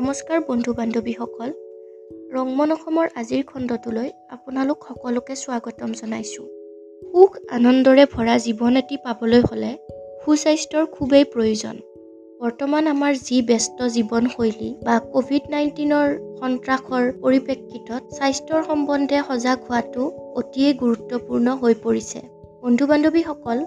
নমস্কাৰ বন্ধু বান্ধৱীসকল ৰংমন অসমৰ আজিৰ খণ্ডটোলৈ আপোনালোক সকলোকে স্বাগতম জনাইছোঁ। সুখ আনন্দৰে ভৰা জীৱন এটি পাবলৈ হ'লে সুস্বাস্থ্যৰ খুবেই প্ৰয়োজন। বৰ্তমান আমাৰ যি ব্যস্ত জীৱনশৈলী বা ক'ভিড নাইণ্টিনৰ সন্ত্ৰাসৰ পৰিপ্ৰেক্ষিতত স্বাস্থ্যৰ সম্বন্ধে সজাগ হোৱাটো অতিয়েই গুৰুত্বপূৰ্ণ হৈ পৰিছে। বন্ধু বান্ধৱীসকল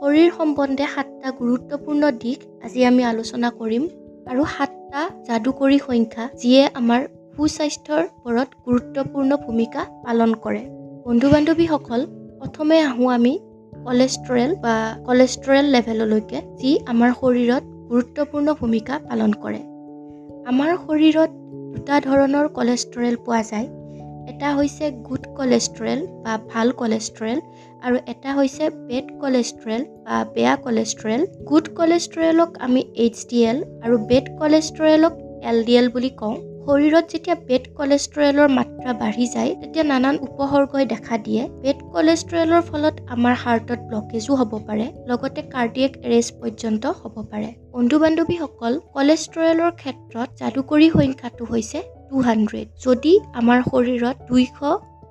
শৰীৰ সম্বন্ধে সাতটা গুৰুত্বপূৰ্ণ দিশ আজি আমি আলোচনা কৰিম। আৰু সাতটা যাদুকৰী সংখ্যা যিয়ে আমাৰ সুস্বাস্থ্যৰ ওপৰত গুৰুত্বপূৰ্ণ ভূমিকা পালন কৰে। বন্ধু বান্ধৱীসকল প্ৰথমে আহোঁ আমি কলেষ্ট্ৰৰেল বা কলেষ্ট্ৰৰেল লেভেললৈকে যি আমাৰ শৰীৰত গুৰুত্বপূৰ্ণ ভূমিকা পালন কৰে। আমাৰ শৰীৰত দুটা ধৰণৰ কলেষ্ট্ৰৰেল পোৱা যায়। এটা হৈছে গুড কলেষ্ট্ৰৰেল বা ভাল কলেষ্ট্ৰৰেল আৰু এটা হৈছে বেড কলেষ্ট্ৰৰেল বা বেয়া কলেষ্ট্ৰৰেল গুড কলেষ্ট্ৰৰেলক আমি এইচ ডি এল আৰু বেড কলেষ্ট্ৰৰেলক এল ডি এল বুলি কওঁ। শৰীৰত যেতিয়া বেড কলেষ্ট্ৰৰেলৰ মাত্ৰা বাঢ়ি যায় তেতিয়া নানান উপসৰ্গই দেখা দিয়ে। বেড কলেষ্ট্ৰৰেলৰ ফলত আমাৰ হাৰ্টত ব্লকেজো হ'ব পাৰে লগতে কাৰ্ডিয়েক এৰেষ্ট পৰ্যন্ত হ'ব পাৰে। বন্ধু বান্ধৱীসকল কলেষ্ট্ৰৰেলৰ ক্ষেত্ৰত যাদুকৰী সংখ্যাটো হৈছে টু হাণ্ড্ৰেড যদি আমাৰ শৰীৰত দুইশ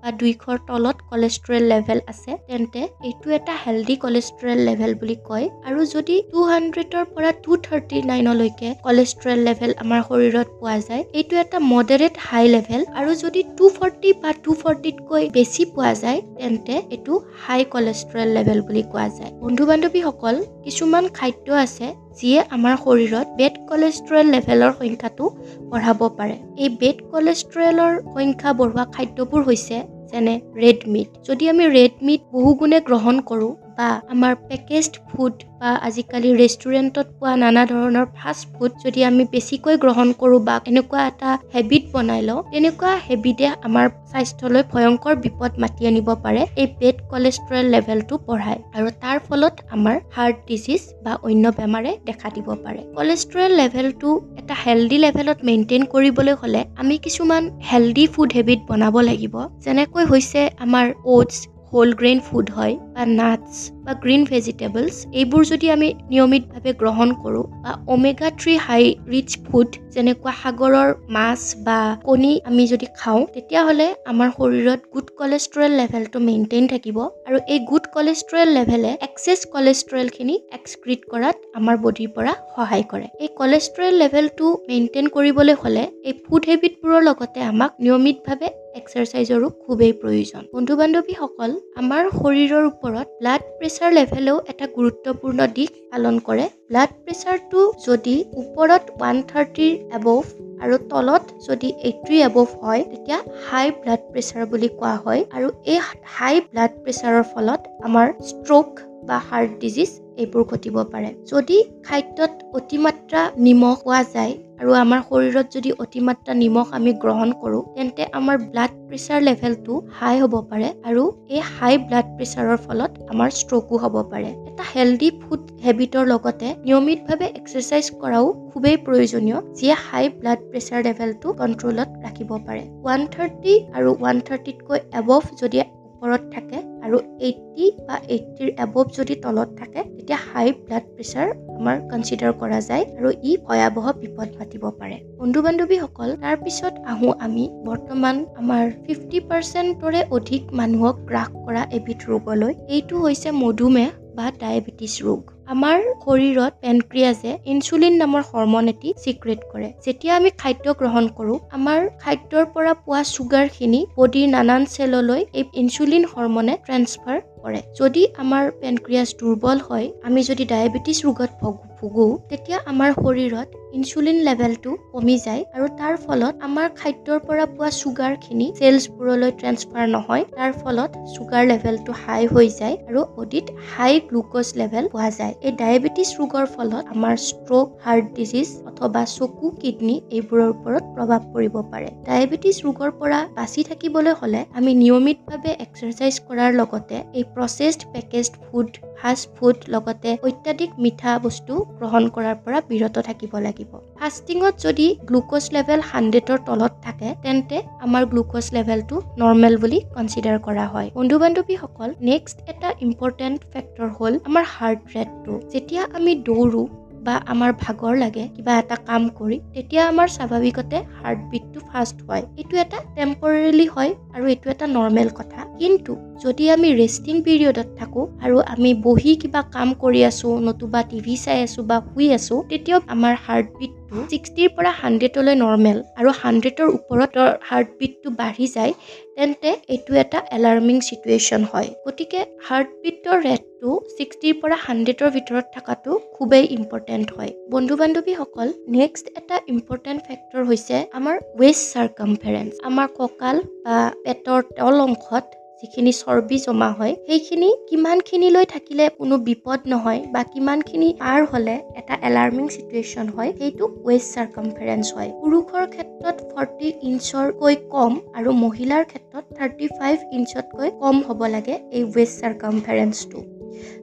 বা দুইশৰ তলত কলেষ্ট্ৰৰেল লেভেল আছে তেন্তে এইটো এটা হেল্ডি কলেষ্ট্ৰৰেল লেভেল বুলি কয়। আৰু যদি টু হাণ্ড্ৰেডৰ পৰা টু থাৰ্টি নাইনলৈকে কলেষ্ট্ৰৰেল লেভেল আমাৰ শৰীৰত পোৱা যায় এইটো এটা মডাৰেট হাই লেভেল আৰু যদি টু ফৰ্টি বা টু ফৰ্টিতকৈ বেছি পোৱা যায় তেন্তে এইটো হাই কলেষ্ট্ৰৰেল লেভেল বুলি কোৱা যায়। বন্ধু বান্ধৱীসকল কিছুমান খাদ্য আছে যিয়ে আমাৰ শৰীৰত বেড কলেষ্ট্ৰৰেল লেভেলৰ সংখ্যাটো বঢ়াব পাৰে। এই বেড কলেষ্ট্ৰৰেলৰ সংখ্যা বঢ়োৱা খাদ্যবোৰ হৈছে যেনে ৰেড মিট যদি আমি ৰেড মিট বহুগুণে গ্ৰহণ কৰোঁ বা আমাৰ পেকেজড ফুড বা আজিকালি ৰেষ্টুৰেণ্টত পোৱা নানা ধৰণৰ ফাষ্ট ফুড যদি আমি বেছিকৈ গ্ৰহণ কৰোঁ বা এনেকুৱা এটা হেবিট বনাই লওঁ তেনেকুৱা হেবিটে আমাৰ স্বাস্থ্যলৈ ভয়ংকৰ বিপদ মাতি আনিব পাৰে এই বেড কলেষ্ট্ৰৰেল লেভেলটো বঢ়ায় আৰু তাৰ ফলত আমাৰ হাৰ্ট ডিজিজ বা অন্য বেমাৰে দেখা দিব পাৰে। কলেষ্ট্ৰৰেল লেভেলটো এটা হেল্ডি লেভেলত মেইনটেইন কৰিবলৈ হ'লে আমি কিছুমান হেল্ডি ফুড হেবিট বনাব লাগিব যেনেকৈ হৈছে আমাৰ অ'টছ হোল গ্ৰেইন ফুড হয় বা নাটছ বা গ্ৰীণ ভেজিটেবলছ এইবোৰ যদি আমি নিয়মিতভাৱে গ্ৰহণ কৰোঁ বা omega three high rich food যেনেকুৱা সাগৰৰ মাছ বা কণী আমি যদি খাওঁ তেতিয়াহ'লে আমাৰ শৰীৰত গুড কলেষ্ট্ৰৰেল লেভেলটো মেইনটেইন থাকিব আৰু এই গুড কলেষ্ট্ৰৰেল লেভেলে এক্সেছ কলেষ্ট্ৰৰেলখিনি এক্সক্ৰিট কৰাত আমাৰ বডিৰ পৰা সহায় কৰে। এই কলেষ্ট্ৰৰেল লেভেলটো মেইনটেইন কৰিবলৈ হ'লে এই ফুড হেবিটবোৰৰ লগতে আমাক নিয়মিতভাৱে এক্সাৰচাইজৰো খুবেই প্ৰয়োজন। বন্ধু বান্ধৱীসকল আমাৰ শৰীৰৰ ওপৰত ব্লাড প্ৰেছাৰ লেভেলেও এটা গুৰুত্বপূৰ্ণ দিশ পালন কৰে। ব্লাড প্ৰেছাৰটো যদি ওপৰত ওৱান থাৰ্টিৰ এবভ আৰু তলত যদি এইট্ৰি এবভ হয় তেতিয়া হাই ব্লাড প্ৰেছাৰ বুলি কোৱা হয় আৰু এই হাই ব্লাড প্ৰেছাৰৰ ফলত আমাৰ ষ্ট্ৰ'ক বা হাৰ্ট ডিজিজ এইবোৰ ঘটিব পাৰে। যদি খাদ্যত অতিমাত্ৰা নিমখ পোৱা যায় আৰু আমাৰ শৰীৰত যদি অতিমাত্ৰা নিমখ আমি গ্ৰহণ কৰোঁ তেন্তে আমাৰ ব্লাড প্ৰেছাৰ লেভেলটো হাই হ'ব পাৰে আৰু এই হাই ব্লাড প্ৰেছাৰৰ ফলত আমাৰ ষ্ট্ৰ'কো হ'ব পাৰে। এটা হেল্ডি ফুড হেবিটৰ লগতে নিয়মিতভাৱে এক্সাৰচাইজ কৰাও খুবেই প্ৰয়োজনীয় যিয়ে হাই ব্লাড প্ৰেছাৰ লেভেলটো কণ্ট্ৰলত ৰাখিব পাৰে। ওৱান থাৰ্টি আৰু ওৱান থাৰ্টিতকৈ এবভ যদি ওপৰত থাকে আৰু এইট্টি বা এইট্টিৰ এবভ যদি তলত থাকে তেতিয়া হাই ব্লাড প্ৰেছাৰ আমাৰ কনচিডাৰ কৰা যায় আৰু ই ভয়াৱহ বিপদ মাতিব পাৰে। বন্ধু বান্ধৱীসকল তাৰপিছত আহোঁ আমি। বৰ্তমান আমাৰ ফিফটি পাৰ্চেণ্টৰে অধিক মানুহক গ্ৰাস কৰা এবিধ ৰোগলৈ। এইটো হৈছে মধুমেহ বা ডায়েবেটিছ ৰোগ। আমাৰ শৰীৰত পেনক্ৰিয়াজে ইনচুলিন নামৰ হৰমন এটি চিক্ৰেট কৰে। যেতিয়া আমি খাদ্য গ্ৰহণ কৰোঁ আমাৰ খাদ্যৰ পৰা পোৱা চুগাৰখিনি বডিৰ নানান চেললৈ এই ইনচুলিন হৰমনে ট্ৰেন্সফাৰ কৰে। যদি আমাৰ পেনক্ৰিয়াছ দুৰ্বল হয় আমি যদি ডায়েবেটিছ ৰোগত ভোগোঁ ভোগোঁ তেতিয়া আমাৰ শৰীৰত ইনচুলিন লেভেলটো কমি যায় আৰু তাৰ ফলত আমাৰ খাদ্যৰ পৰা পোৱা চুগাৰখিনি চেলছবোৰলৈ ট্ৰেন্সফাৰ নহয়। তাৰ ফলত চুগাৰ লেভেলটো হাই হৈ যায় আৰু বডিত হাই গ্লুক'জ লেভেল পোৱা যায়। এই ডায়েবেটিছ ৰোগৰ ফলত আমাৰ ষ্ট্ৰ'ক হাৰ্ট ডিজিজ অথবা চকু কিডনী এইবোৰৰ ওপৰত প্ৰভাৱ পৰিব পাৰে। ডায়েবেটিছ ৰোগৰ পৰা বাচি থাকিবলৈ হ'লে আমি নিয়মিতভাৱে এক্সাৰচাইজ কৰাৰ লগতে এই processed packaged food fast food লগতে অত্যাধিক মিঠা বস্তু গ্ৰহণ কৰাৰ পৰা বিৰত থাকিব লাগিব। ফাষ্টিঙত যদি গ্লুক'জ লেভেল হাণ্ড্ৰেডৰ তলত থাকে তেন্তে আমাৰ গ্লুক'জ লেভেলটো নৰ্মেল বুলি কনচিডাৰ কৰা হয়। বন্ধু বান্ধৱীসকল নেক্সট এটা ইম্পৰ্টেণ্ট ফেক্টৰ হ'ল আমাৰ হাৰ্ট ৰেটটো যেতিয়া আমি দৌৰোঁ বা আমাৰ ভাগৰ লাগে কিবা এটা কাম কৰি তেতিয়া আমাৰ স্বাভাৱিকতে হাৰ্টবিটটো ফাষ্ট হয়। এইটো এটা টেম্পৰেলি হয় আৰু এইটো এটা নৰ্মেল কথা। কিন্তু যদি আমি ৰেষ্টিং পিৰিয়ডত থাকোঁ আৰু আমি বহি কিবা কাম কৰি আছোঁ নতুবা টিভি চাই আছোঁ বা শুই আছোঁ তেতিয়াও আমাৰ হাৰ্টবিটটো ছিক্সটিৰ পৰা হাণ্ড্ৰেডলৈ নৰ্মেল আৰু হাণ্ড্ৰেডৰ ওপৰত হাৰ্টবিটটো বাঢ়ি যায়। তেন্তে এইটো এটা এলাৰ্মিং চিটুৱেশ্যন হয়। গতিকে হাৰ্টবিটৰ ৰেটটো ছিক্সটিৰ পৰা হাণ্ড্ৰেডৰ ভিতৰত থকাটো খুবেই ইম্পৰ্টেণ্ট হয়। বন্ধু বান্ধৱীসকল নেক্সট এটা ইম্পৰ্টেণ্ট ফেক্টৰ হৈছে আমাৰ ৱেষ্ট চাৰ্কামফেৰেঞ্চ আমাৰ কঁকাল বা পেটৰ তল অংশত যিখিনি চৰ্বি জমা হয় সেইখিনি কিমানখিনিলৈ থাকিলে কোনো বিপদ নহয় বা কিমানখিনি পাৰ হ'লে এটা এলাৰ্মিং চিটুৱেশ্যন হয় সেইটো ৱেষ্ট চাৰ্কামফেৰেঞ্চ হয়। পুৰুষৰ ক্ষেত্ৰত ফৰ্টি ইঞ্চৰকৈ কম আৰু মহিলাৰ ক্ষেত্ৰত থাৰ্টি ফাইভ ইঞ্চতকৈ কম হ'ব লাগে এই ৱেষ্ট চাৰ্কামফেৰেঞ্চটো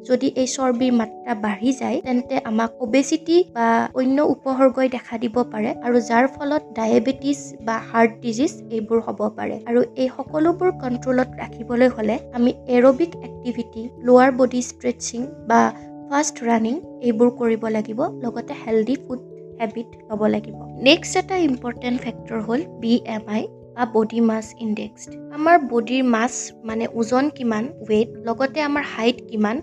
যদি এই চৰ্বিৰ মাত্ৰা বাঢ়ি যায় তেন্তে আমাক অবেচিটি বা অন্য উপসৰ্গই দেখা দিব পাৰে আৰু যাৰ ফলত ডায়েবেটিছ বা হাৰ্ট ডিজিজ এইবোৰ হ'ব পাৰে। আৰু এই সকলোবোৰ কণ্ট্ৰলত ৰাখিবলৈ হ'লে আমি এৰবিক এক্টিভিটি লোৱাৰ বডি ষ্ট্ৰেচিং বা ফাষ্ট ৰানিং এইবোৰ কৰিব লাগিব লগতে হেল্ডি ফুড হেবিট ল'ব লাগিব। নেক্সট এটা ইম্পৰ্টেণ্ট ফেক্টৰ হ'ল বি এম আই বা বডি মাছ ইণ্ডেক্স আমাৰ বডিৰ মাছ মানে ওজন কিমান ৱেইট লগতে আমাৰ হাইট কিমান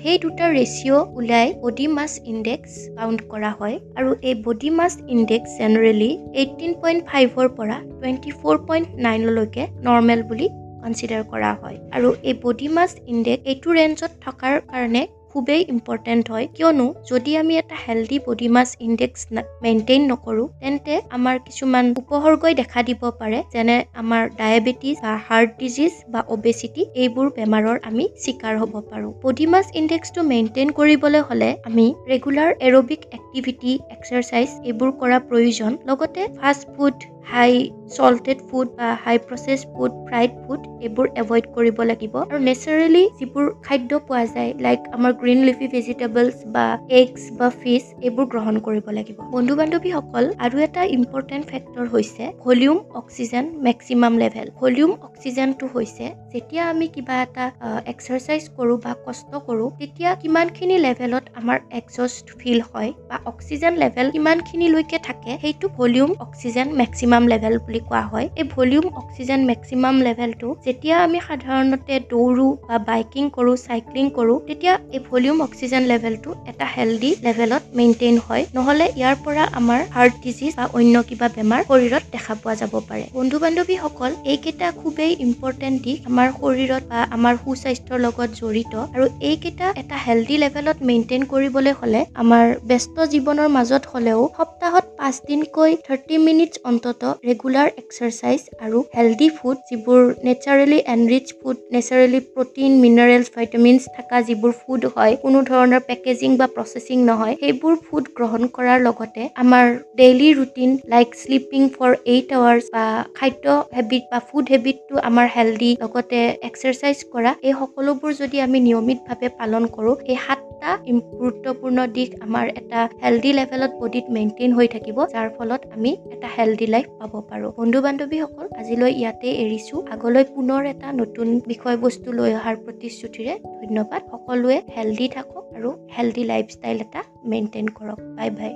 সেই দুটা ৰেচিঅ' ওলাই বডি মাছ ইণ্ডেক্স কাউণ্ট কৰা হয়। আৰু এই body mass index generally eighteen point ফাইভৰ পৰা টুৱেণ্টি ফ'ৰ পইণ্ট নাইনলৈকে নৰ্মেল বুলি কনচিডাৰ কৰা হয়। আৰু এই বডি মাছ ইণ্ডেক্স এইটো ৰেঞ্জত থকাৰ কাৰণে খুবেই ইম্পৰ্টেণ্ট হয়। কিয়নো যদি আমি এটা healthy body mass index maintain নকৰোঁ তেন্তে আমাৰ কিছুমান উপসৰ্গই দেখা দিব পাৰে যেনে আমাৰ ডায়েবেটিছ বা হাৰ্ট ডিজিজ বা অবেচিটি এইবোৰ বেমাৰৰ আমি চিকাৰ হ'ব পাৰোঁ। বডি মাছ ইণ্ডেক্সটো মেইনটেইন কৰিবলৈ হ'লে আমি ৰেগুলাৰ এৰবিক এক্টিভিটি এক্সাৰচাইজ এইবোৰ কৰা প্ৰয়োজন। লগতে fast food high salted food বা high process food fried food এইবোৰ এভইড কৰিব লাগিব। আৰু নেচাৰেলি যিবোৰ খাদ্য পোৱা যায় লাইক আমাৰ গ্ৰীণ লিফি ভেজিটেবলছ বা এগছ বা ফিছ এইবোৰ গ্ৰহণ কৰিব লাগিব। বন্ধু বান্ধৱীসকল আৰু এটা ইম্পৰ্টেণ্ট ফেক্টৰ হৈছে volume oxygen maximum level volume অক্সিজেনটো হৈছে যেতিয়া আমি কিবা এটা এক্সাৰচাইজ কৰোঁ বা কষ্ট কৰোঁ তেতিয়া কিমানখিনি লেভেলত আমাৰ একজষ্ট ফিল হয় বা অক্সিজেন লেভেল কিমানখিনিলৈকে থাকে সেইটো ভলিউম অক্সিজেন মেক্সিমাম লেভেল বুলি কোৱা হয়। এই ভলিউম অক্সিজেন মেক্সিমাম লেভেলটো যেতিয়া আমি সাধাৰণতে দৌৰোঁ বা বাইকিং কৰোঁ চাইক্লিং কৰোঁ তেতিয়া এই ভলিউম অক্সিজেন লেভেলটো এটা হেল্ডি লেভেলত মেইনটেইন হয়। নহ'লে ইয়াৰ পৰা আমাৰ হাৰ্ট ডিজিজ বা অন্য কিবা বেমাৰ শৰীৰত দেখা পোৱা যাব পাৰে। বন্ধু বান্ধৱীসকল এইকেইটা খুবেই ইম্পৰ্টেণ্ট দিশ আমাৰ শৰীৰত বা আমাৰ সুস্বাস্থ্যৰ লগত জড়িত আৰু এইকেইটা এটা হেল্ডি লেভেলত মেইনটেইন কৰিবলৈ হ'লে আমাৰ ব্যস্ত জীৱনৰ মাজত হ'লেও সপ্তাহত পাঁচদিনকৈ থাৰ্টি মিনিটছ অন্তত ৰেগুলাৰ এক্সাৰচাইজ আৰু হেল্ডি ফুড যিবোৰ naturally enrich food naturally protein minerals vitamins থকা যিবোৰ ফুড হয় কোনো ধৰণৰ পেকেজিং বা প্ৰচেছিং নহয় সেইবোৰ ফুড গ্ৰহণ কৰাৰ লগতে আমাৰ daily routine like sleeping for eight hours বা খাদ্য হেবিট বা ফুড হেবিটটো আমাৰ হেল্ডি লগতে এক্সাৰচাইজ কৰা এই সকলোবোৰ যদি আমি নিয়মিতভাৱে পালন কৰোঁ এই সাতটা গুৰুত্বপূৰ্ণ দিশ আমাৰ এটা হেল্ডি লেভেলত বডিত মেইনটেইন হৈ থাকিব যাৰ ফলত আমি এটা হেল্ডি লাইফ পাব পাৰোঁ। বন্ধু বান্ধৱীসকল আজিলৈ ইয়াতে এৰিছোঁ। আগলৈ পুনৰ এটা নতুন বিষয়বস্তু লৈ অহাৰ প্ৰতিশ্ৰুতিৰে ধন্যবাদ। সকলোৱে হেল্ডি থাকক আৰু হেল্ডি লাইফষ্টাইল এটা মেইনটেইন কৰক। Bye bye